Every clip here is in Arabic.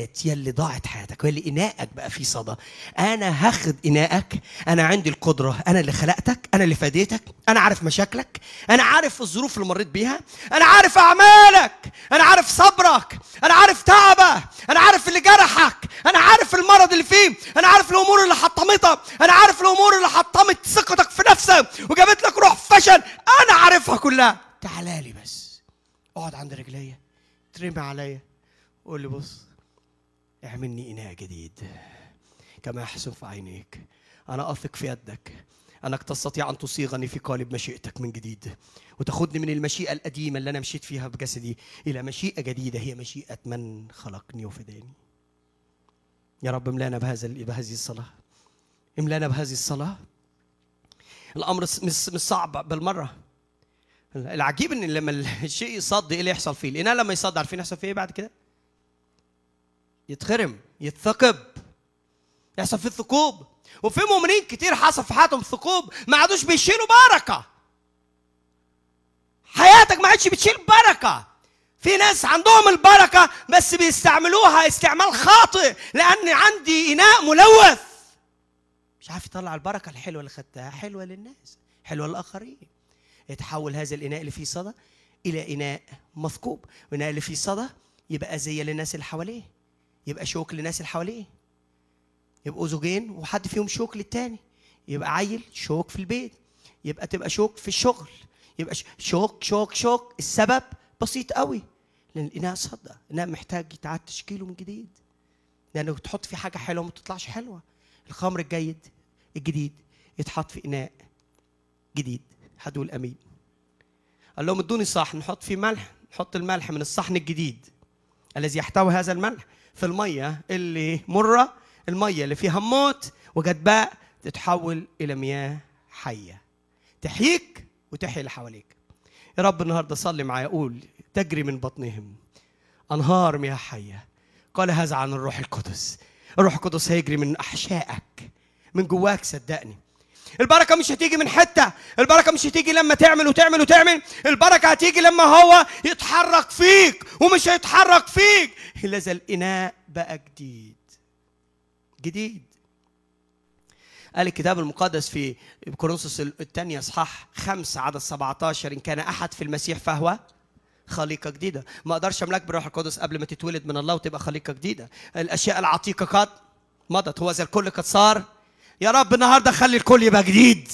بالذات يلي ضاعت حياتك واللي إناءك بقى فيه صدى. أنا هاخد إناءك أنا عندي القدرة أنا اللي خلقتك أنا اللي فاديتك أنا عارف مشاكلك أنا عارف الظروف اللي مريت بيها أنا عارف أعمالك أنا عارف صبرك أنا عارف تعبك أنا عارف اللي جرحك أنا عارف المرض اللي فيه أنا عارف الأمور اللي حطمتك أنا عارف الأمور اللي حطمت ثقتك في نفسك وجابت لك روح فشل. أنا عارفها كلها. تعالى لي بس. اقعد عند رجليا. ترمي عليا. قول لي بص. اعملني إناء جديد. كما يحسن في عينيك. أنا أثق في يدك. أنك تستطيع أن تصيغني في قالب مشيئتك من جديد. وتاخذني من المشيئة القديمه اللي أنا مشيت فيها بجسدي إلى مشيئة جديدة هي مشيئة من خلقني وفداني. يا رب املانا بهذا بهذه الصلاة. املانا بهذه الصلاة. الأمر مش صعب بالمرة. العجيب إن لما الشيء يصد إيه اللي يحصل فيه؟ الاناء لما يصد عارفين يحصل فيه إيه بعد كده؟ يتخرم يتثقب يحصل فيه ثقوب وفي مؤمنين كتير حصل في حياتهم ثقوب ما عادوش بيشيلوا بركة. حياتك ما عادش بتشيل بركة. في ناس عندهم البركة بس بيستعملوها استعمال خاطئ لأن عندي إناء ملوث. مش عارف يطلع البركة الحلوة اللي خدتها حلوة للناس حلوة للآخرين. يتحول هذا الإناء اللي فيه صدى إلى إناء مثقوب والاناء اللي فيه صدى يبقى زي للناس اللي حواليه. يبقى شوك للناس اللي حواليه. يبقوا زوجين وحد فيهم شوك للتاني. يبقى عيل شوك في البيت. يبقى تبقى شوك في الشغل. يبقى شوك شوك شوك. السبب بسيط قوي. لأن الإناء صدى. الإناء محتاج يتعاد تشكيله من جديد. لأنه تحط فيه حاجة حلوة ما تطلعش حلوة. الخمر الجيد الجديد يتحط في إناء جديد. حد يقول أمين. قال لهم ادوني صحن. نحط فيه ملح. نحط الملح من الصحن الجديد. الذي يحتوي هذا الملح. في المية اللي مرة المية اللي فيها موت وجدباء تتحول إلى مياه حية. تحييك وتحيي اللي حواليك. يا رب النهارده صلي معايا قول تجري من بطنهم. أنهار مياه حية. قال هذا عن الروح القدس. الروح القدس هيجري من أحشائك. من جواك صدقني. البركة مش هتيجي من حتة. البركة مش هتيجي لما تعمل وتعمل وتعمل. البركة هتيجي لما هو يتحرك فيك ومش هيتحرك فيك. الا اذا الإناء بقى جديد. جديد. قال الكتاب المقدس في كورنثوس الثانية أصحاح خمسة عدد 17 إن كان أحد في المسيح فهو خليقة جديدة. ما أقدرش أملاك بالروح القدس قبل ما تتولد من الله وتبقى خليقة جديدة. الأشياء العتيقة قد مضت. هو زي الكل قد صار يا رب النهارده خلي الكل يبقى جديد.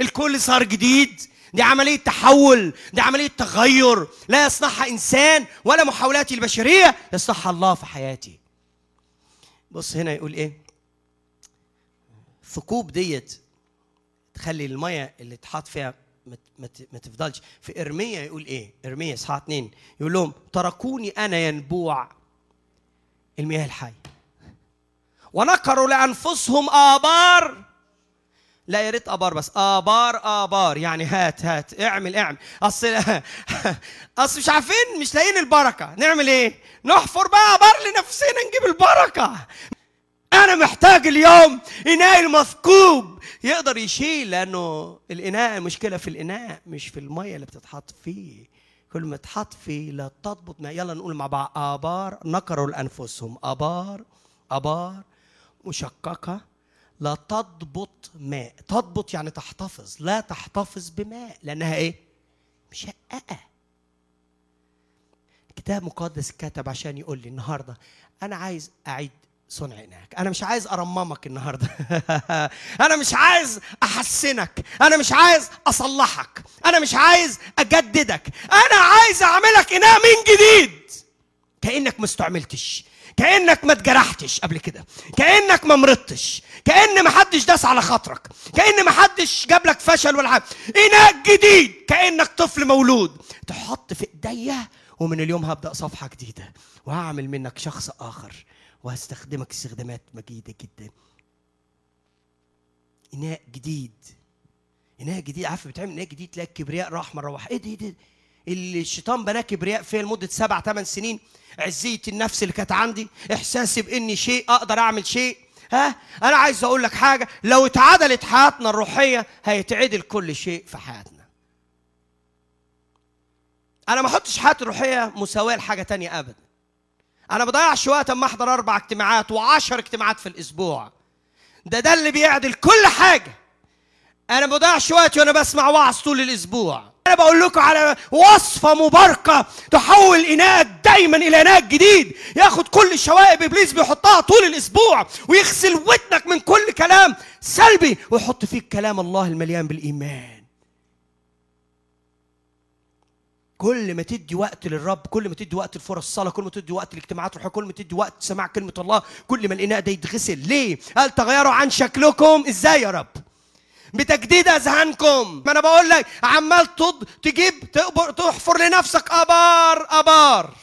الكل صار جديد. دي عملية تحول دي عملية تغير. لا يصنعها إنسان ولا محاولاتي البشرية يصنعها الله في حياتي. بص هنا يقول إيه؟ الثقوب ديت تخلي المية اللي تحط فيها ما تفضلش. في إرميا يقول إيه؟ إرميا إصحاح 2 يقول لهم تركوني أنا ينبوع المياه الحية. ونقروا لأنفسهم آبار. لا يا ريت آبار بس. آبار آبار. يعني هات هات. اعمل اعمل. أصل أصل مش عارفين مش لاقيين البركة. نعمل إيه؟ نحفر بقى آبار لنفسنا نجيب البركة. أنا محتاج اليوم إناء المثقوب. يقدر يشيل لأنه الإناء المشكلة في الإناء مش في المية اللي بتتحط فيه. كل ما تحط فيه لا تضبط. ما يلا نقول مع بعض. آبار. نقروا لأنفسهم. آبار آبار. مشققة لا تضبط ماء. تضبط يعني تحتفظ لا تحتفظ بماء لأنها إيه؟ مشققة. كتاب مقدس كتب عشان يقول لي النهارده أنا عايز أعيد صنع إناك. أنا مش عايز أرممك النهارده. أنا مش عايز أحسنك. أنا مش عايز أصلحك. أنا مش عايز أجددك. أنا عايز أعملك إناء من جديد. كأنك ما استعملتش. كأنك ما اتجرحتش قبل كده. كأنك ما مرضتش. كأن ما حدش داس على خاطرك. كأن ما حدش جاب لك فشل ولا حاجة اناء جديد! كأنك طفل مولود. تحط في إيديا ومن اليوم هبدأ صفحة جديدة. وهعمل منك شخص آخر. وهستخدمك استخدامات مجيدة جدا. إناء جديد. إناء جديد. عارف بتعمل إناء جديد تلاقي الكبرياء راح مره واحدة إيه ده إيه ده؟ اللي الشيطان بناه كبرياء فيا لمدة سبع ثمان سنين. عزيه النفس اللي كانت عندي. إحساسي بإني شيء أقدر أعمل شيء. ها؟ أنا عايز أقول لك حاجة. لو اتعدلت حياتنا الروحية هيتعدل كل شيء في حياتنا. أنا ما أحطش حياتي الروحية مساواة لحاجة تانية ابدا. أنا بضيعش وقت أما أحضر أربع اجتماعات وعشر اجتماعات في الأسبوع. ده ده اللي بيعدل كل حاجة. أنا ما بضيعش وقتي وأنا بسمع وعظ طول الأسبوع. أنا بقول لكم على وصفة مباركة تحول اناءك دايما إلى اناء جديد. ياخد كل شوائب إبليس بيحطها طول الأسبوع ويغسل ودنك من كل كلام سلبي ويحط فيك كلام الله المليان بالإيمان. كل ما تدي وقت للرب كل ما تدي وقت لفرص الصلاة كل ما تدي وقت لاجتماعات الروحيه كل ما تدي وقت سماع كلمة الله كل ما الإناء ده يتغسل. ليه؟ قال تغيروا عن شكلكم. إزاي يا رب؟ بتجديد أذهانكم. ما أنا بقول لك عمال تض... تجيب. تحفر لنفسك أبار أبار.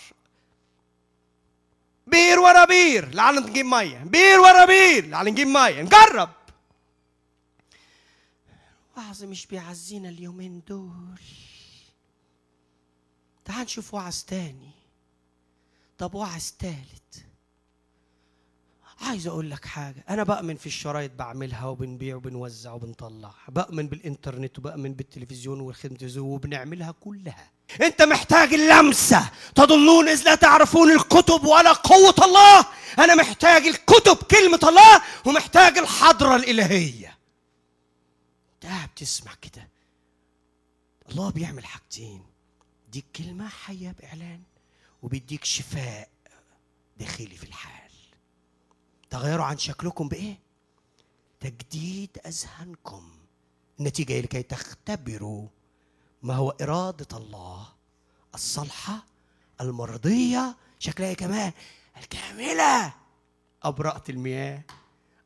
بير ورا بير. لعل نجيب مية. بير ورا بير. لعل نجيب مية. نجرب. وعظ مش بيعزينا اليومين دول. تعال نشوف وعظ تاني. طب وعظ تالت؟ عايز أقول لك حاجة أنا بأمن في الشرايط بعملها وبنبيع وبنوزع وبنطلع بأمن بالإنترنت وبأمن بالتلفزيون والخدمة وبنعملها كلها. أنت محتاج اللمسة تضلون إذ لا تعرفون الكتب ولا قوة الله؟ أنا محتاج الكتب كلمة الله ومحتاج الحضرة الإلهية. ده بتسمع كده. الله بيعمل حاجتين يديك كلمة حية بإعلان وبيديك شفاء داخلي في الحال تغيروا عن شكلكم بإيه؟ تجديد أذهانكم. النتيجة إيه؟ لكي تختبروا ما هو إرادة الله الصالحه المرضية شكلها إيه كمان؟ الكامله أبرأت المياه.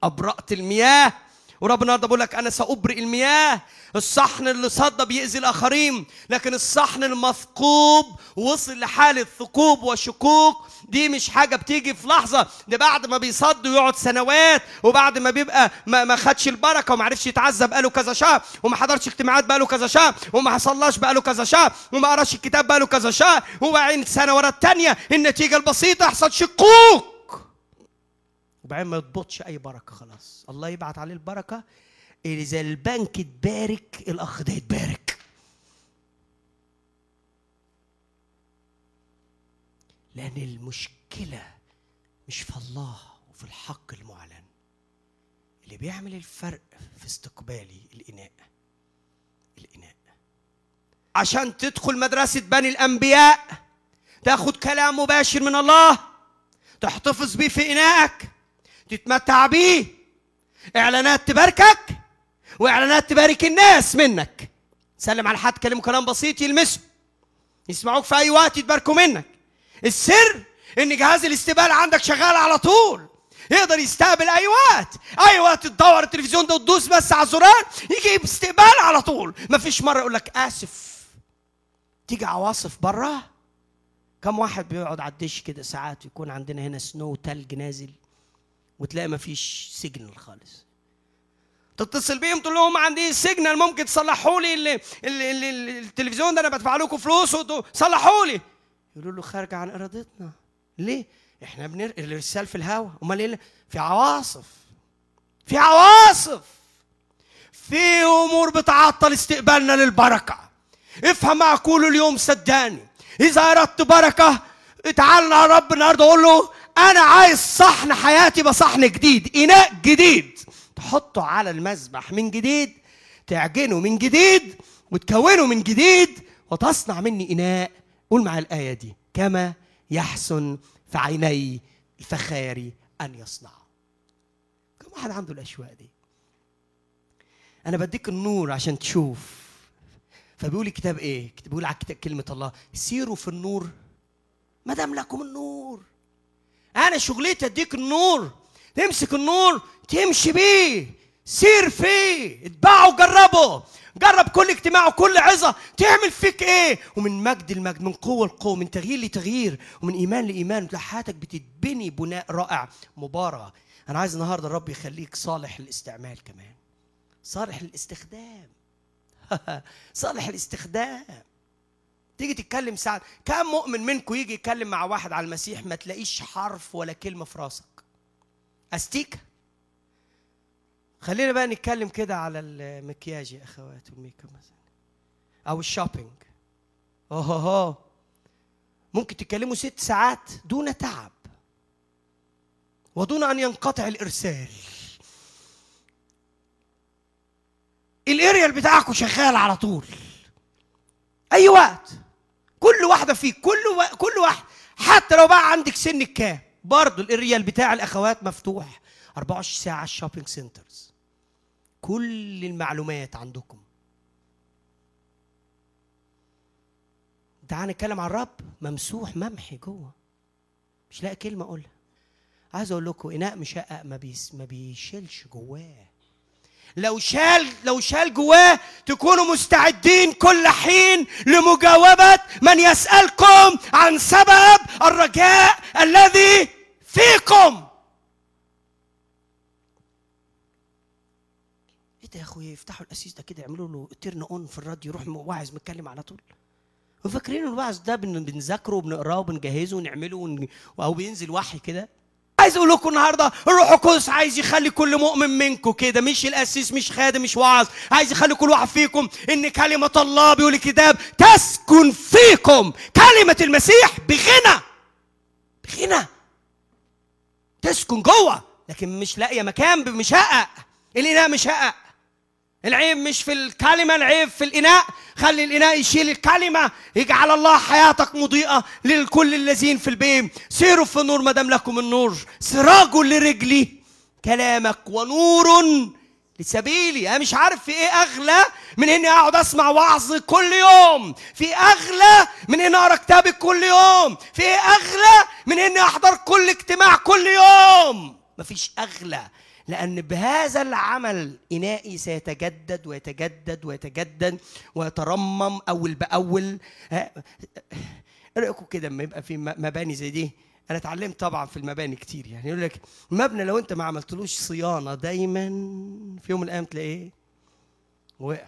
أبرأت المياه. ورب النهارده بيقول لك أنا سأبرئ المياه الصحن اللي صدى بيأذي الآخرين لكن الصحن المثقوب وصل لحالة ثقوب وشكوك دي مش حاجة بتيجي في لحظة ده بعد ما بيصد ويقعد سنوات وبعد ما بيبقى ما, ما خدش البركة وما عرفش يتعذب بقاله كذا شهر وما حضرش اجتماعات بقاله كذا شهر وما صلاش بقاله كذا شهر وما قراش الكتاب بقاله كذا شهر وبعدين سنة ورا الثانية النتيجة البسيطة يحصل شكوك. وبعدين ما يضبطش أي بركة خلاص. الله يبعت عليه البركة اذا البنك اتبارك الأخ ده يتبارك. لأن المشكلة مش في الله وفي الحق المعلن. اللي بيعمل الفرق في استقبالي الإناء الإناء. عشان تدخل مدرسة بني الأنبياء تاخد كلام مباشر من الله تحتفظ بيه في انائك تتمتع بيه. إعلانات تباركك وإعلانات تبارك الناس منك. سلم على حد كلمه كلام بسيط يلمسه. يسمعوك في أي وقت يتباركوا منك. السر إن جهاز الاستقبال عندك شغال على طول. يقدر يستقبل أي وقت. أي وقت تدور التلفزيون ده وتدوس بس على الزرار يجي استقبال على طول. مفيش مرة يقول لك آسف. تيجي عواصف بره كم واحد بيقعد على الدش كده ساعات يكون عندنا هنا snow تلج نازل. وتلاقي مفيش signal خالص. تتصل بيهم تقول لهم عندي signal ممكن تصلحوا لي ال- ال- ال- ال- التلفزيون ده أنا بدفع لكم فلوس صلحوا لي. يقولوا له خارج عن إرادتنا. ليه؟ إحنا بنر الإرسال في الهواء أمال إيه في عواصف. في عواصف. في أمور بتعطل استقبالنا للبركة. افهم معقول اليوم صدقني. إذا أردت بركة تعال يا رب النهارده أقول له أنا عايز صحن حياتي يبقى صحن جديد إناء جديد. تحطه على المذبح من جديد تعجنه من جديد وتكونه من جديد وتصنع مني إناء. قول مع الآية دي. كما يحسن في عيني الفخاري أن يصنعه كم واحد عنده الأشواق دي؟ أنا بديك النور عشان تشوف. فبيقول الكتاب إيه؟ بيقول على كلمة الله. سيروا في النور. ما دام لكم النور. أنا شغلتي اديك النور تمسك النور تمشي بيه سير فيه اتبعه وجربه جرب كل اجتماع وكل عظة تعمل فيك إيه؟ ومن مجد لمجد من قوة لقوة من تغيير لتغيير ومن إيمان لإيمان حياتك بتتبني بناء رائع مبارك. أنا عايز النهارده الرب يخليك صالح للاستعمال كمان صالح للاستخدام. صالح الاستخدام. تيجي تتكلم ساعة. كم مؤمن منكم يجي يتكلم مع واحد على المسيح ما تلاقيش حرف ولا كلمة في راسك. أستيكة خلينا بقى نتكلم كده على المكياج يا أخوات وال make up مثلا. أو ال shopping. أوه ممكن تتكلموا ست ساعات دون تعب. ودون أن ينقطع الإرسال. الأريال بتاعكم شغال على طول. أي وقت. كل واحدة فيك كل و... كل واحد. حتى لو بقى عندك سن كام؟ برضه الإريال بتاع الأخوات مفتوح. 24 ساعة ال shopping centers كل المعلومات عندكم. تعال نتكلم عن الرب. ممسوح ممحي جوه. مش لاقي كلمة أقولها. عايز أقول لكم إناء مشقق ما بيس ما بيشيلش جواه. لو شال لو شال جواه تكونوا مستعدين كل حين لمجاوبة من يسألكم عن سبب الرجاء الذي فيكم. إيه ده يا أخويا؟ يفتحوا القسيس ده كده يعملوا له turn on في الراديو يروح واعظ متكلم على طول. وفاكرين الوعظ ده بن- بنذاكره وبنقراه وبنجهزه ونعمله ون... أو بينزل وحي كده؟ عايز أقول لكم النهارده الروح القدس عايز يخلي كل مؤمن منكم كده مش الأسيس مش خادم مش واعظ عايز يخلي كل واحد فيكم إن كلمة الله بيقول الكتاب تسكن فيكم. كلمة المسيح بغنى بغنى. تسكن جوه لكن مش لاقية مكان مشقق الاناء مشقق العيب مش في الكلمة العيب في الإناء. خلي الإناء يشيل الكلمة. يجعل الله حياتك مضيئة لكل الذين في البيت سيروا في النور ما دام لكم النور. سراج لرجلي كلامك ونور لسبيلي. أنا مش عارف في إيه أغلى من إني أقعد أسمع وعظ كل يوم. في أغلى من إني أقرأ كتابك كل يوم. في إيه أغلى من إني أحضر كل اجتماع كل يوم. مفيش أغلى. لأن بهذا العمل إنائي سيتجدد ويتجدد ويتجدد ويترمم أول بأول. إيه رأيكم كده لما يبقى في مباني زي دي. أنا اتعلمت طبعا في المباني كتير يعني. يقول لك مبنى لو أنت ما عملتلوش صيانة دايما في يوم من الأيام تلاقيه وقع.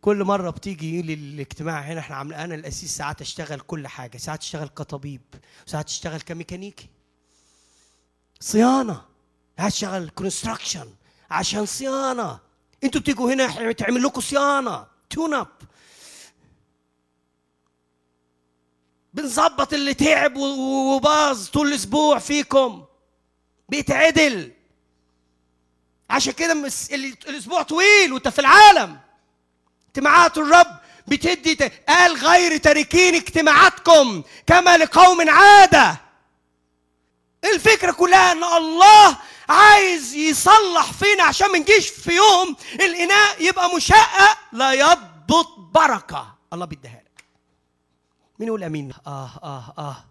كل مرة بتيجي لي الاجتماع هنا إحنا عاملين أنا الاسيس ساعات أشتغل كل حاجة، ساعات أشتغل كطبيب، ساعات أشتغل كميكانيكي. صيانة. هشتغل construction عشان صيانة. أنتوا بتيجوا هنا تعمل لكم صيانة tune up بنظبط اللي تعب وباظ طول الأسبوع فيكم. بيتعدل. عشان كده الأسبوع طويل وانت في العالم. اجتماعات الرب بتدي قال غير تاركين اجتماعاتكم كما لقوم عادة. الفكرة كلها إن الله عايز يصلح فينا عشان ما نجيش في يوم الإناء يبقى مشقق لا يضبط بركة. الله بيديها لك. مين يقول آمين؟ آه آه آه.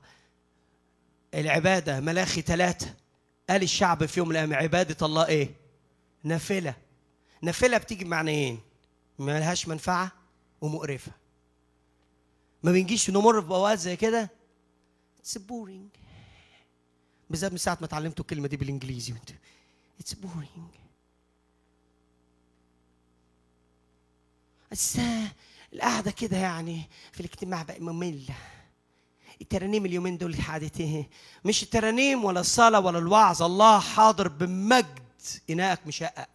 العبادة ملاخي ثلاثة قال الشعب في يوم من الأيام عبادة الله إيه؟ نافلة. نافلة بتيجي بمعنيين. ما لهاش منفعة ومقرفة. ما بنجيش نمل في اوقات زي كده؟ It's boring. بالذات من ساعة ما اتعلمتوا الكلمة دي بالإنجليزي it's boring بس القعدة كده يعني في الاجتماع بقى مملة. الترانيم اليومين دول إيه مش الترانيم ولا الصلاة ولا الوعظ. الله حاضر بمجد. إناءك مشقق.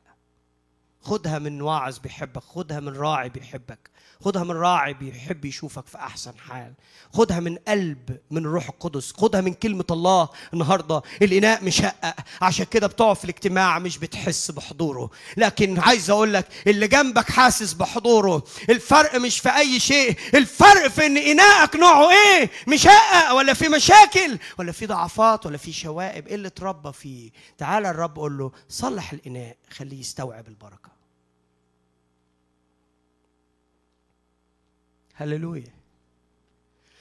خدها من واعظ بيحبك. خدها من راعي بيحبك. خدها من راعي بيحب يشوفك في أحسن حال. خدها من قلب من الروح القدس. خدها من كلمة الله النهاردة. الإناء مشقق. عشان كده بتقعد في الاجتماع مش بتحس بحضوره. لكن عايز أقول لك اللي جنبك حاسس بحضوره. الفرق مش في أي شيء. الفرق في إن إناءك نوعه إيه؟ مشقق ولا في مشاكل ولا في ضعفات ولا في شوائب إيه اللي اتربى فيه. تعالى الرب قول له صلح الإناء. خليه يستوعب البركة. هللويا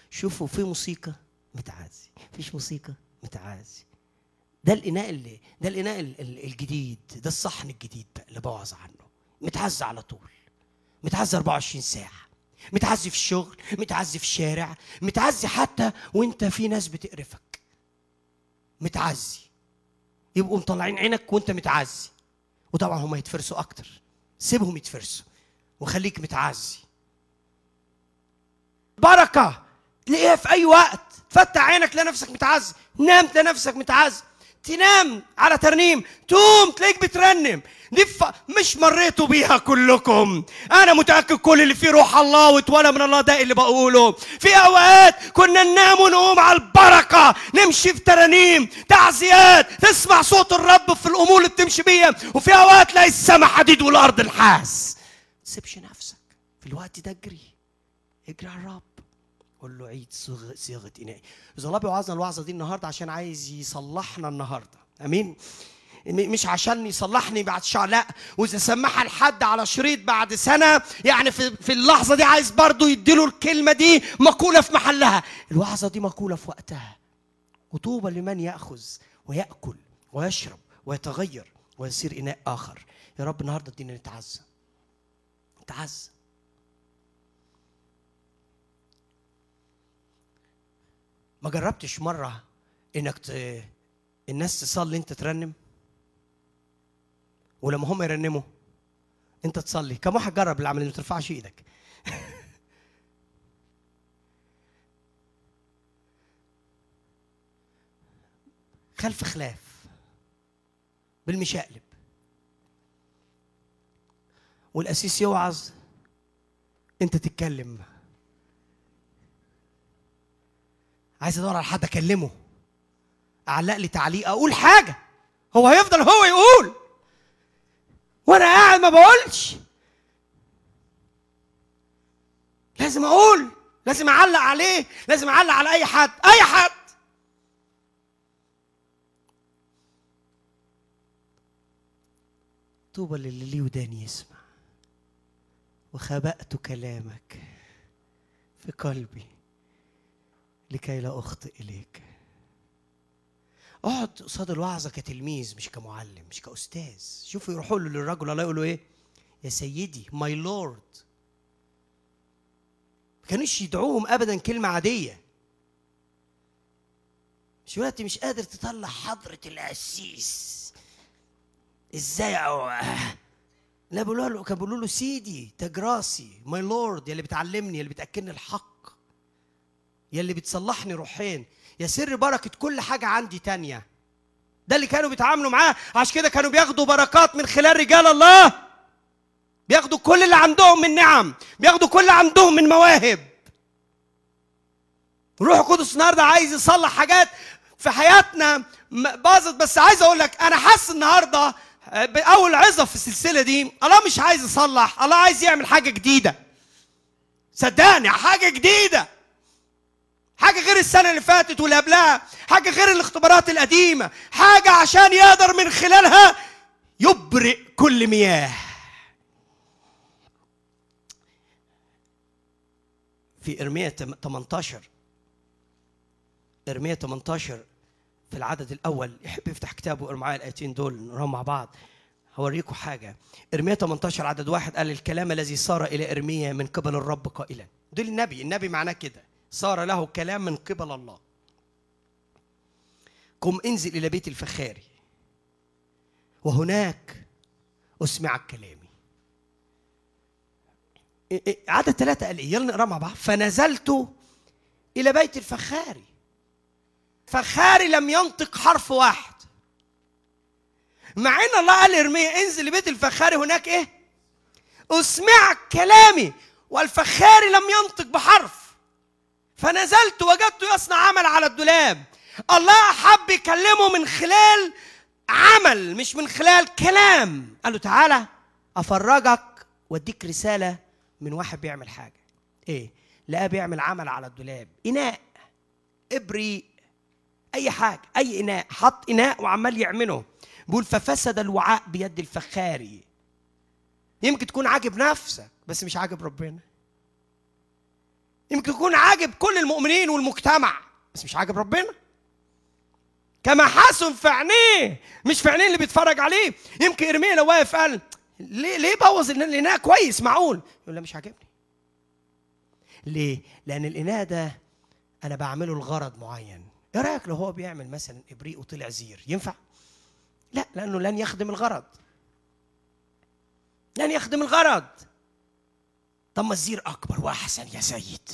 شوفوا في موسيقى متعازي. مفيش موسيقى. متعازي. ده الإناء اللي ده الإناء ال- ال- الجديد ده الصحن الجديد بقى اللي بوعظ عنه. متعزي على طول. متعزي 24 ساعة. متعزي في الشغل متعزي في الشارع متعزي حتى وانت في ناس بتقرفك. متعزي. يبقوا مطلعين عينك وانت متعزي. وطبعا هم يتفرسوا أكتر. سيبهم يتفرسوا. وخليك متعزي. بركة. تلاقيها في أي وقت؟ فتح عينك تلاقي نفسك متعز نام تلاقي نفسك متعز. تنام على ترنيم تقوم تلاقيك بترنم. دي ف... مش مريتوا بيها كلكم. أنا متأكد كل اللي فيه روح الله واتولى من الله ده اللي بقوله. في أوقات كنا ننام ونقوم على البركة. نمشي في ترانيم تعزيات تسمع صوت الرب في الأمور اللي بتمشي بيها. وفي أوقات تلاقي السماء حديد والأرض نحاس تسيبش نفسك. في الوقت ده اجري. اجري على الرب. قول له عيد صيغه صيغه انائي اذا الله بيوعظنا الوعظه دي النهارده عشان عايز يصلحنا النهارده. آمين؟ مش عشان يصلحني بعد شهر لا وإذا سمعها لحد على شريط بعد سنة يعني في في اللحظة دي عايز برضه يديله الكلمة دي مقولة في محلها. الوعظه دي مقولة في وقتها. وطوبى لمن يأخذ ويأكل ويشرب ويتغير ويصير إناء آخر. يا رب النهارده ادينا نتعزى. نتعزى. ما جربتش مرة إنك ت... الناس تصلي أنت ترنم؟ ولما هم يرنموا؟ أنت تصلي. كم واحد جرب العمل ما ترفعش إيدك؟ خلف خلاف. بالمشقلب. والاسيس يوعظ أنت تتكلم. عايز ادور على حد اكلمه. اعلق لي تعليق أقول حاجة. هو هيفضل هو يقول. وأنا قاعد ما بقولش. لازم أقول. لازم اعلق عليه. لازم اعلق على اي حد. اي حد. طوبى للي ليه ودان يسمع. وخبأت كلامك في قلبي. لكي لا أخطئ إليك. اقعد قصاد الوعظة كتلميذ مش كمعلم مش كأستاذ. شوفوا يروحوا له للرجل الله يقولوا إيه؟ يا سيدي ماي لورد ما كانوش يدعوهم أبدا كلمة عادية. مش دلوقتي مش قادر تطلع حضرة القسيس. إزاي؟ أو... لا بيقولوا له كانوا بيقولوا له سيدي تاج راسي my lord يا اللي بتعلمني يا اللي بتاكلني الحق. يا اللي بتصلحني روحيا يا سر بركة كل حاجة عندي تانية. ده اللي كانوا بيتعاملوا معاه. عشان كده كانوا بياخدوا بركات من خلال رجال الله. بياخدوا كل اللي عندهم من نعم. بياخدوا كل اللي عندهم من مواهب. الروح القدس النهارده عايز يصلح حاجات في حياتنا باظت. بس عايز أقول لك أنا حاسس النهارده باول عظة في السلسلة دي الله مش عايز يصلح. الله عايز يعمل حاجة جديدة. صدقني حاجة جديدة. حاجة غير السنة اللي فاتت واللي قبلها حاجة غير الاختبارات القديمة حاجة عشان يقدر من خلالها يبرئ كل مياه. في ارميا 18 ارميا 18 في العدد الأول يحب يفتح كتابه ويقرأ معايا الآيتين دول نقراهم مع بعض هوريكم حاجة. ارميا 18 عدد واحد قال الكلام الذي صار إلى ارميا من قبل الرب قائلا. دول النبي النبي معناه كده. صار له كلام من قبل الله. قم انزل إلى بيت الفخاري وهناك اسمعك كلامي. إيه- إيه، عدد ثلاثة قال إيه يلا نقرأ مع بعض. فنزلت إلى بيت الفخاري فخاري لم ينطق حرف واحد. مع إن الله قال لإرميا انزل لبيت الفخاري هناك إيه؟ اسمعك كلامي. والفخاري لم ينطق بحرف. فنزلت وجدته يصنع عمل على الدولاب. الله حب يكلمه من خلال عمل مش من خلال كلام. قال له تعالى أفرجك وأديك رسالة من واحد بيعمل حاجة. إيه؟ لقاه بيعمل عمل على الدولاب. إناء ابريق أي حاجة أي إناء. حط إناء وعمال يعمله. بيقول ففسد الوعاء بيد الفخاري. يمكن تكون عاجب نفسك بس مش عاجب ربنا. يمكن تكون عاجب كل المؤمنين والمجتمع بس مش عاجب ربنا. كما حسن في عينيه مش في عينيه اللي بيتفرج عليه. يمكن ارميا لو واقف قال ليه ليه بوظ؟ الإناء كويس معقول؟ يقول لا مش عاجبني. ليه؟ لأن الإناء ده أنا بعمله لغرض معين. إيه رأيك لو هو بيعمل مثلا إبريق وطلع زير؟ ينفع؟ لا لأنه لن يخدم الغرض. لن يخدم الغرض. طب ما الزير أكبر وأحسن يا سيد.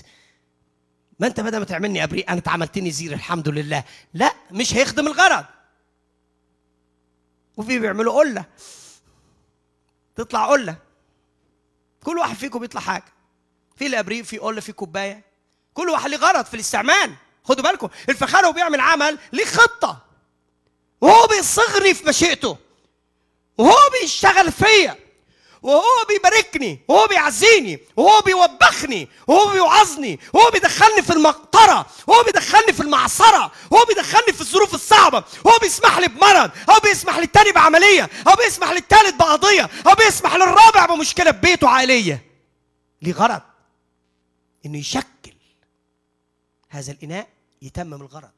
ما أنت بدل ما تعملني أبريق أنا اتعملتني زير الحمد لله. لا مش هيخدم الغرض. وفي بيعملوا قلة. تطلع قلة. كل واحد فيكم بيطلع حاجة. في الابريق في قلة في كوباية. كل واحد ليه غرض في الاستعمال. خدوا بالكم الفخار وهو بيعمل عمل ليه خطة. وهو بيصغني في مشيئته. وهو بيشتغل فيا. وهو بيباركني وهو بيعزيني وهو بيوبخني وهو بيوعظني وهو بيدخلني في المقطرة وهو بيدخلني في المعصرة وهو بيدخلني في الظروف الصعبة هو بيسمح لي بمرض هو بيسمح للتاني بعملية هو بيسمح للتالت بقضية هو بيسمح للرابع بمشكلة في بيته عائلية. ليه غرض؟ إنه يشكل هذا الإناء يتمم الغرض.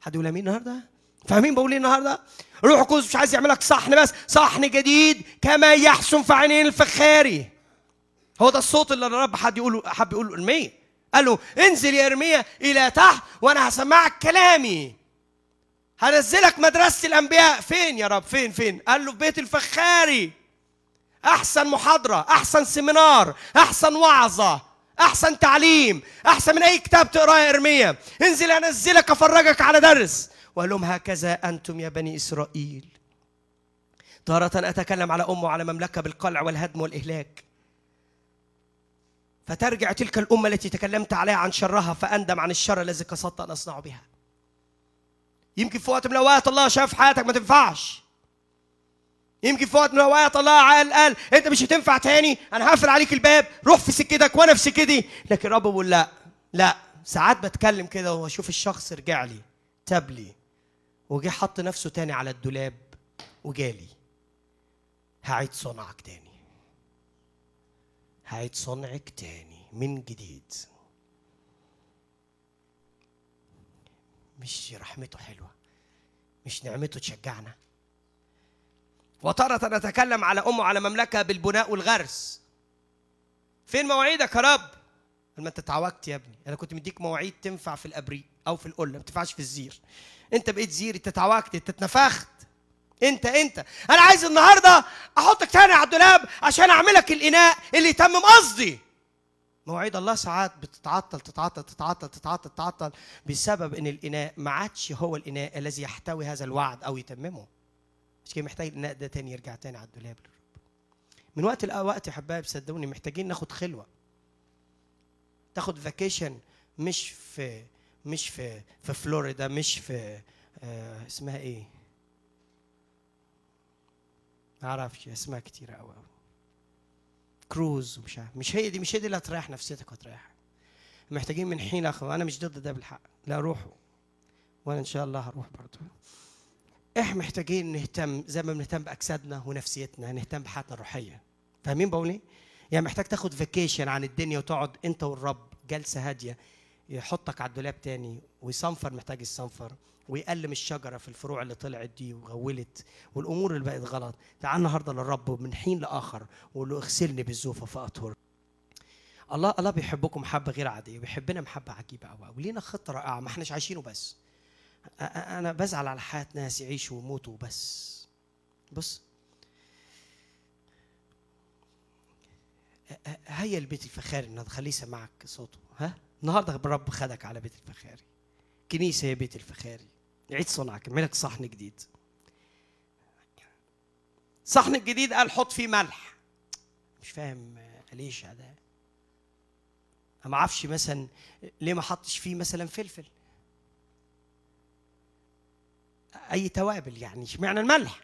حد يقول أمين النهارده؟ فاهمين بقول إيه النهارده؟ روح القدس مش عايز يعملك صحن بس صحن جديد كما يحسن في عينين الفخاري. هو ده الصوت اللي الرب حد يقوله حب يقوله ارميا قال له انزل يا إرميا إلى تحت وأنا هسمعك كلامي. هنزلك مدرسة الأنبياء. فين يا رب؟ فين فين؟ قال له في بيت الفخاري. أحسن محاضرة أحسن سيمينار أحسن وعظة أحسن تعليم أحسن من أي كتاب تقراه يا إرميا. انزل أنزلك أفرجك على درس. وقال لهم هكذا أنتم يا بني إسرائيل. تارة أتكلم على أمه وعلى مملكة بالقلع والهدم والإهلاك. فترجع تلك الأمة التي تكلمت عليها عن شرها فأندم عن الشر الذي قصدت أن أصنع بها. يمكن في وقت من الأوقات الله شاف حياتك ما تنفعش. يمكن في وقت من الأوقات الله قال قال أنت مش هتنفع تاني أنا هقفل عليك الباب روح في سكتك وأنا في سكتي. لكن الرب بيقول لا لا ساعات بتكلم كده وأشوف الشخص رجع لي تاب لي. وجه حط نفسه تاني على الدولاب وجالي. هعيد صنعك تاني. هعيد صنعك تاني من جديد. مش رحمته حلوة مش نعمته تشجعنا. وتارة نتكلم على أمه على مملكة بالبناء والغرس. فين مواعيدك يا رب؟ ما انت اتعوجت يا ابني. أنا كنت مديك مواعيد تنفع في الأبريق أو في القله ما تنفعش في الزير. انت بقيت زير انت اتعوجت انت انت أنا عايز النهارده احطك تاني على الدولاب عشان اعملك الاناء اللي يتمم قصدي. مواعيد الله ساعات بتتعطل تتعطل تتعطل تتعطل تتعطل بسبب إن الإناء ما عادش هو الإناء الذي يحتوي هذا الوعد أو يتممه. مش كده؟ محتاج الإناء ده تاني يرجع تاني على الدولاب من وقت لوقت يا حبايب صدقوني محتاجين ناخد خلوة. تاخد فاكيشن مش في مش في في فلوريدا مش في آه اسمها إيه؟ ما أعرفش اسمها كتيرة قوي قوي كروز ومش عارف مش هي دي مش هي دي اللي هتريح نفسيتك وتريح محتاجين من حين اخر أنا مش ضد ده بالحق. لا روحوا. وأنا إن شاء الله هروح برضه إحنا محتاجين نهتم زي ما بنهتم بأجسادنا ونفسيتنا نهتم بحياتنا الروحية. فاهمين بقول إيه يعني محتاج تاخد فيكيشن عن الدنيا وتقعد أنت والرب جلسة هادية. يحطك على الدولاب تاني ويصنفر محتاج يصنفر ويقلم الشجرة في الفروع اللي طلعت دي وغولت والأمور اللي بقت غلط. تعال النهارده للرب من حين لآخر وقول له اغسلني بالزوفة فأطهر. الله الله بيحبكم محبة غير عادية بيحبنا محبة عجيبة قوي ولينا خطة رائعة ما إحناش عايشينه بس. أنا بزعل على حياة ناس يعيشوا ويموتوا بس بص. هيا البيت الفخاري النهارده خليه يسمعك صوته. ها؟ النهارده الرب خدك على بيت الفخاري. كنيسة هي بيت الفخاري. عيد صنعك. اعملك صحن جديد. صحن الجديد قال حط فيه ملح. مش فاهم ليش أنا ما أعرفش مثلا ليه ما حطش فيه مثلا فلفل. أي توابل يعني؟ اشمعنى الملح؟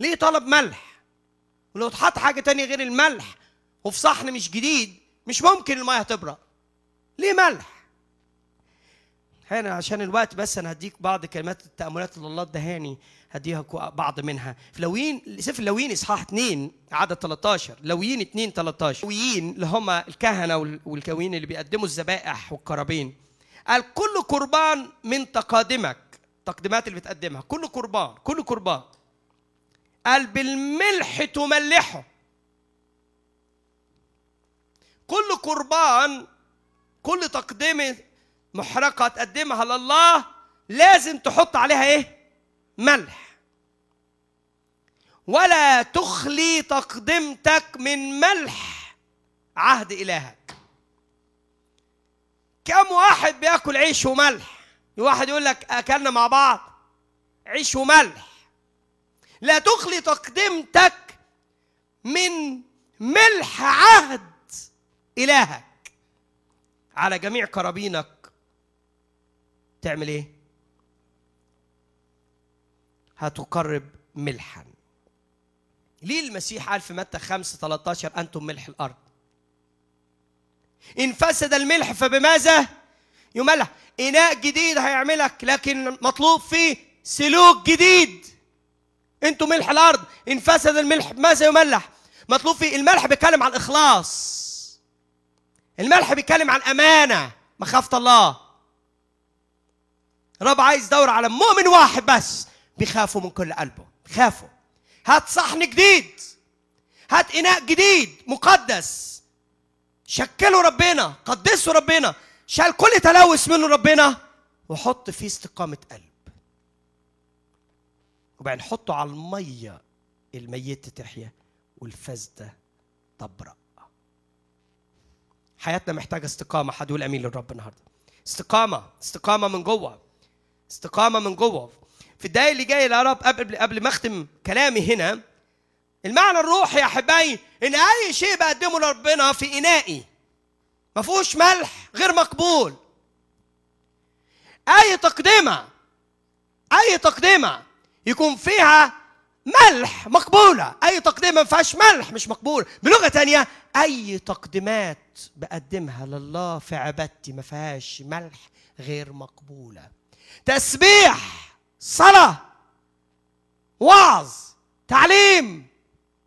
ليه طلب ملح؟ ولو اتحط حاجة تانية غير الملح وفي صحن مش جديد مش ممكن الميه هتبرق ليه ملح؟ هنا عشان الوقت بس أنا هديك بعض كلمات التأملات اللي الله ادهاني هديها بعض منها. في لويين سفر لويين إصحاح 2 عدد 13 لويين 2 13 لويين اللي هم الكهنة وال- والكوين اللي بيقدموا الذبائح والقرابين. قال كل قربان من تقادمك. تقديمات اللي بتقدمها. كل قربان كل قربان. قال بالملح تملحه. كل قربان كل تقدمه محرقة تقدمها لله لازم تحط عليها إيه؟ ملح. ولا تخلي تقدمتك من ملح عهد إلهك. كم واحد بياكل عيش وملح؟ واحد يقول لك أكلنا مع بعض عيش وملح. لا تخلي تقدمتك من ملح عهد إلهك. على جميع قرابينك. تعمل إيه؟ هتقرب ملحا. ليه المسيح قال في متى 5 13 أنتم ملح الأرض؟ إن فسد الملح فبماذا؟ يملح. إناء جديد هيعملك لكن مطلوب فيه سلوك جديد. أنتم ملح الأرض. إن فسد الملح ماذا يملح؟ مطلوب فيه الملح بيتكلم عن الإخلاص. الملح بيتكلم عن أمانة مخافة الله. رب عايز دور على مؤمن واحد بس بيخافوا من كل قلبه بيخافوا. هات صحن جديد هات إناء جديد مقدس. شكلوا ربنا قدسوا ربنا. شال كل تلوث منه ربنا وحط فيه استقامة قلب. وبعدين حطه على المية الميتة تحيا والفاسدة تبرأ. حياتنا محتاجة استقامة. حد يقول أمين للرب النهاردة. استقامة. استقامة من جوه. استقامة من جوه. في الدقايق اللي جاية يا رب قبل قبل ما أختم كلامي هنا المعنى الروحي يا أحبائي إن أي شيء بقدمه لربنا في إنائي ما فيهوش ملح غير مقبول. أي تقدمة أي تقدمة يكون فيها ملح مقبولة. أي تقدمة ما فيهاش ملح مش مقبول. بلغة تانية أي تقدمات بقدمها لله في عبادتي ما فيهاش ملح غير مقبولة. تسبيح صلاة وعظ تعليم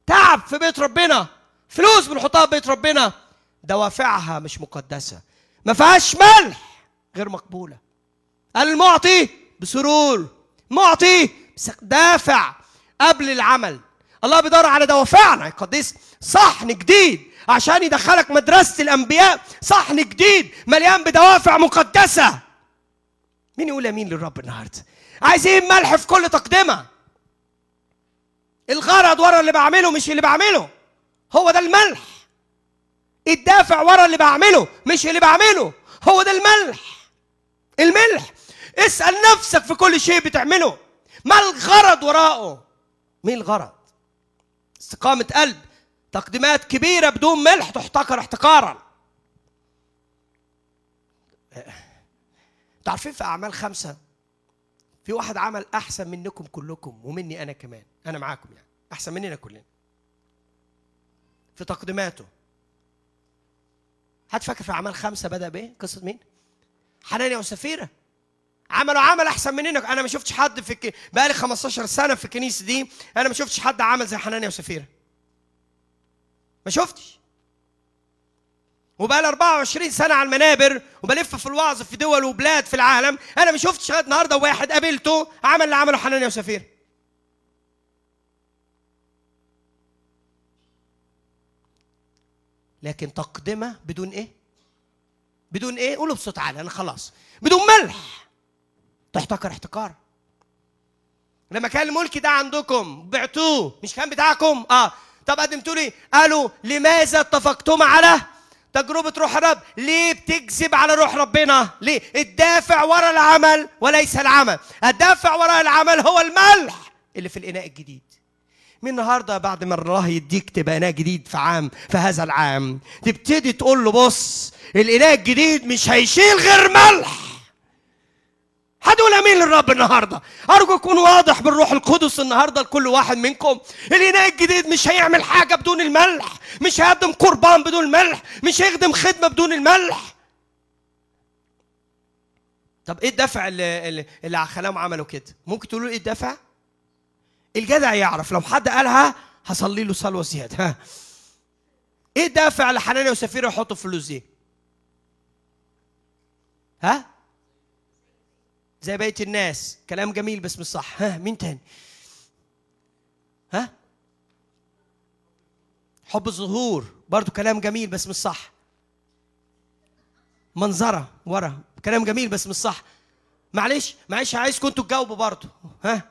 تعب في بيت ربنا فلوس بنحطها في بيت ربنا دوافعها مش مقدسة. ما فيهاش ملح غير مقبولة. المعطي بسرور معطي دافع. قبل العمل. الله بيدور على دوافعنا يقدس صحن جديد عشان يدخلك مدرسة الأنبياء. صحن جديد مليان بدوافع مقدسة. مين يقول أمين للرب النهارده؟ عايزين ملح في كل تقدمة. الغرض ورا اللي بعمله مش اللي بعمله. هو ده الملح. الدافع ورا اللي بعمله مش اللي بعمله. هو ده الملح. الملح. اسأل نفسك في كل شيء بتعمله. ما الغرض وراءه؟ مين الغرض استقامة قلب تقديمات كبيرة بدون ملح تحتقر احتقارا. تعرفين في أعمال خمسة في واحد عمل أحسن منكم كلكم ومني أنا كمان أنا معاكم يعني أحسن مننا كلنا. في تقديماته. حد فاكر في أعمال خمسة بدأ بإيه؟ قصة مين؟ حنانيا وسفيرة. عملوا عمل أحسن مننا أنا ما شفتش حد في. بقالي 15 سنة في الكنيسة دي أنا ما شفتش حد عمل زي حنانيا وسفيرة. ما شفتش. وبقى لي 24 سنة على المنابر وبلف في الوعظ في دول وبلاد في العالم. أنا ما شفتش النهارده واحد قابلته عمل اللي عمله حنانيا وسفيرة. لكن تقدمة بدون إيه؟ بدون إيه؟ قولوا بصوت عالي أنا خلاص. بدون ملح. تحتكر احتكار لما كان الملك ده عندكم بعتوه مش كان بتاعكم؟ آه. طب قدمتوا لي قالوا لماذا اتفقتم على تجربة روح الرب؟ ليه بتكذب على روح ربنا؟ ليه؟ الدافع وراء العمل وليس العمل. الدافع وراء العمل هو الملح اللي في الإناء الجديد. من النهارده بعد ما الله يديك تبقى إناء جديد في عام في هذا العام تبتدي تقول له بص الإناء الجديد مش هيشيل غير ملح. هتقول امين للرب النهارده؟ أرجو يكون واضح بالروح القدس النهارده لكل واحد منكم. الإناء الجديد مش هيعمل حاجة بدون الملح. مش هيقدم قربان بدون الملح. مش هيخدم خدمة بدون الملح. طب إيه الدفع اللي اللي, خلاهم عملوا كده؟ ممكن تقولوا إيه الدفع؟ الجدع يعرف. لو حد قالها هصلي له صلوة زيادة. ها. إيه الدافع اللي حنانيا وسفيره يحطوا فلوس دي؟ ها؟ زي بقية الناس. كلام جميل بس مش صح. ها مين تاني؟ ها؟ حب الظهور برضو كلام جميل بس مش صح. منظرة ورا كلام جميل بس مش صح. معلش معلش عايزكم أنتوا تجاوبوا برضو. ها؟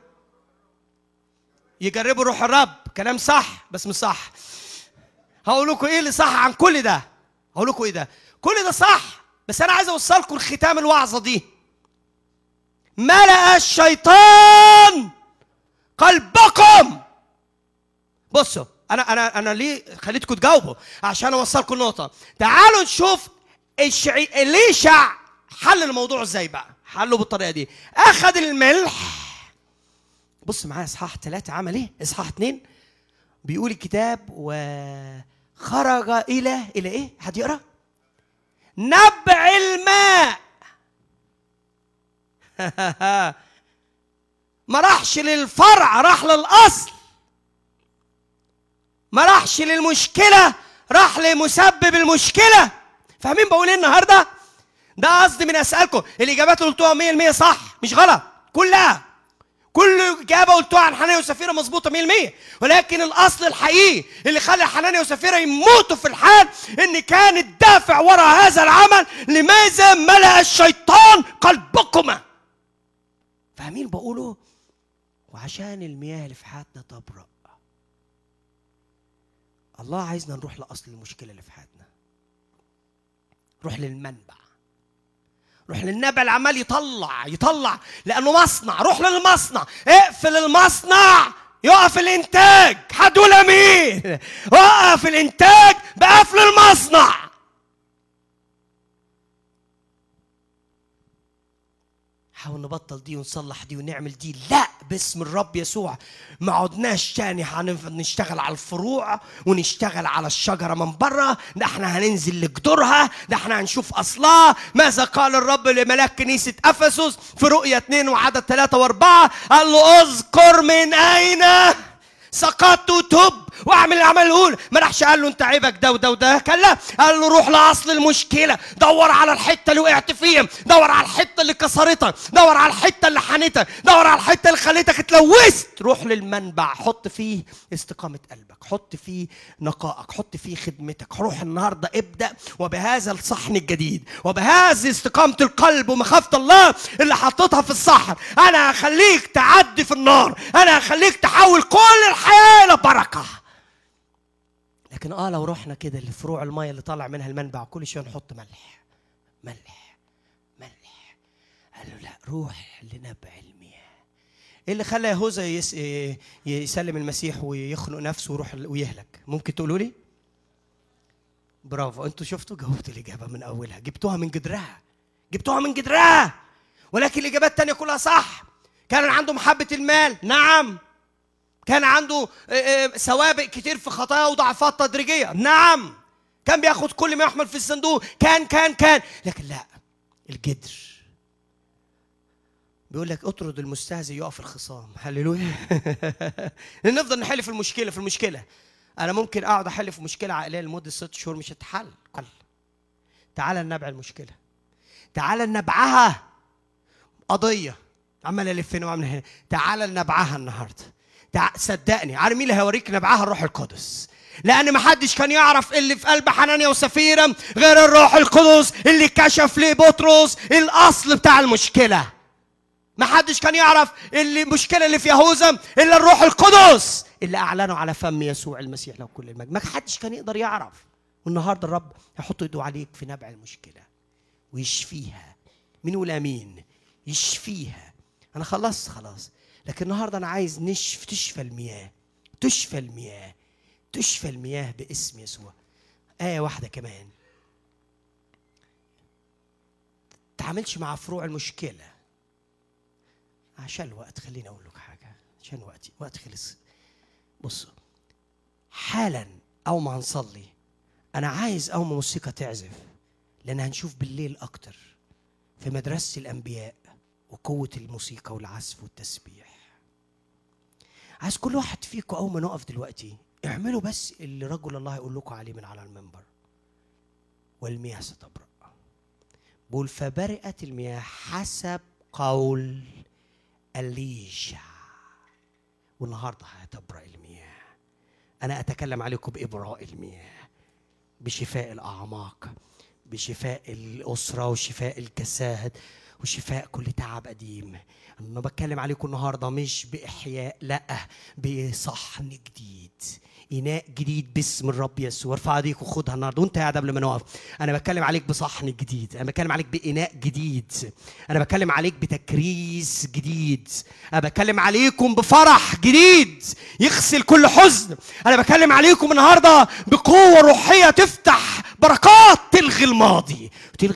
يجربوا روح الرب. كلام صح بس مش صح. هقول لكم إيه اللي صح عن كل ده؟ هقول لكم إيه ده؟ كل ده صح بس أنا عايز اوصلكم لختام الوعظة دي. ملأ الشيطان قلبكم. بصوا أنا أنا أنا ليه خليتكم تجاوبوا؟ عشان أوصلكم النقطه تعالوا نشوف الشعي... ليشع حل الموضوع إزاي بقى؟ حله بالطريقة دي. أخذ الملح. بص معايا إصحاح ثلاثة عمل إيه؟ إصحاح اثنين بيقول الكتاب وخرج إلى إلى إيه؟ حد يقرأ؟ نبع الماء. ما راحش للفرع راح للأصل. ما راحش للمشكلة راح لمسبب المشكلة. فاهمين بقول إيه النهارده؟ ده قصدي من أسألكم الإجابات اللي قلتوها 100% صح مش غلط كلها. كل إجابة قلتوها عن حنانيا وسفيرة مظبوطة 100% ولكن الأصل الحقيقي اللي خلى حنانيا وسفيرة يموتوا في الحال إن كان الدافع وراء هذا العمل لماذا ملأ الشيطان قلبكما؟ فاهمين بقوله؟ وعشان المياه اللي في حياتنا تبرأ. الله عايزنا نروح لأصل المشكلة اللي في حياتنا. روح للمنبع. روح للنبع اللي عمال يطلع يطلع لأنه مصنع. روح للمصنع. اقفل المصنع. يقف الإنتاج. حد يقول أمين؟ وقف الإنتاج بقفل المصنع. نحاول نبطل دي ونصلح دي ونعمل دي. لا باسم الرب يسوع. ما عدناش تاني هنشتغل على الفروع ونشتغل على الشجرة من بره ده إحنا هننزل لجذورها ده إحنا هنشوف أصلها ماذا قال الرب لملاك كنيسة أفسس في رؤية اثنين وعدد ثلاثة وأربعة؟ قال له أذكر من أين سقطت وتب واعمل الاعمال الاولى ما راحش قال له انت عيبك ده وده وده. كلا قال له روح لأصل المشكلة. دور على الحتة اللي وقعت فيها. دور على الحتة اللي كسرتك دور على الحتة اللي حنتك دور على الحتة اللي خليتك اتلوثت. روح للمنبع. حط فيه استقامة قلبك. حط فيه نقائك. حط فيه خدمتك. روح النهارده ابدأ. وبهذا الصحن الجديد. وبهذه استقامة القلب ومخافة الله اللي حطيتها في الصحن. أنا هخليك تعدي في النار. أنا هخليك تحول كل الحياة لبركه لكن آه لو رحنا كده لفروع الميه اللي طالع منها المنبع كل شوية نحط ملح ملح ملح. قال له لا روح لنبع المياه. إيه اللي خلى يهوذا يس... يسلم المسيح ويخنق نفسه ويروح ويهلك. ممكن تقولوا لي؟ برافو. أنتوا شفتوا؟ جاوبتوا الإجابة من أولها. جبتوها من جدرها. جبتوها من جدرها. ولكن الإجابات الثانية كلها صح. كان عنده محبة المال. نعم. كان عنده سوابق كتير في خطايا وضعفات تدريجية. نعم كان بياخد كل ما يحمل في الصندوق. كان كان كان. لكن لا الجدر. بيقول لك اطرد المستهزئ يقف الخصام. هللويا. نفضل نحل في المشكلة في المشكلة. أنا ممكن أقعد أحل في مشكلة عائلية لمدة ست شهور مش هتحل. تعال نبع المشكلة. تعال نبعها. قضية. عمال ألف هنا وعمل هنا. تعال نبعها النهارده. صدقني عارف مين اللي هيوريك نبعها؟ الروح القدس. لأن ما حدش كان يعرف اللي في قلب حنانيا وسفيرة غير الروح القدس اللي كشف لبطرس الأصل بتاع المشكلة. ما حدش كان يعرف اللي المشكلة اللي في يهوذا إلا الروح القدس اللي اعلنه على فم يسوع المسيح له كل المجد. ما حدش كان يقدر يعرف. والنهاردة الرب يحط ايده عليك في نبع المشكلة. ويشفيها. مين يقول امين يشفيها. أنا خلصت خلاص. لكن النهارده أنا عايز نشف تشفى المياه. تشفى المياه. تشفى المياه باسم يسوع. آية واحدة كمان. تعاملش مع فروع المشكلة. عشان الوقت خليني أقول لك حاجة. عشان وقتي وقت خلص. بصوا حالا أول ما هنصلي أنا عايز أول ما موسيقى تعزف لأن هنشوف بالليل أكتر في مدرسة الأنبياء وقوة الموسيقى والعزف والتسبيح. عايز كل واحد فيكم أول ما نقف دلوقتي اعملوا بس اللي رجل الله يقول لكم عليه من على المنبر. والمياه ستبرأ. بقول فبرئت المياه حسب قول أليشع والنهاردة هتبرأ المياه. أنا أتكلم عليكم بإبراء المياه بشفاء الأعماق بشفاء الأسرة وشفاء الجساد. وشفاء كل تعب قديم أنا بتكلم عليكم النهارده مش بإحياء لأ بصحن جديد. إناء جديد باسم الرب يسوع. ارفع ايديك وخدها النهارده. وانت قاعد قبل ما نقف أنا بتكلم عليك بصحن جديد. أنا بتكلم عليك بإناء جديد. أنا بتكلم عليك بتكريس جديد. أنا بتكلم عليكم بفرح جديد. يغسل كل حزن. أنا بتكلم عليكم النهارده بقوة روحية تفتح بركات تلغي الماضي.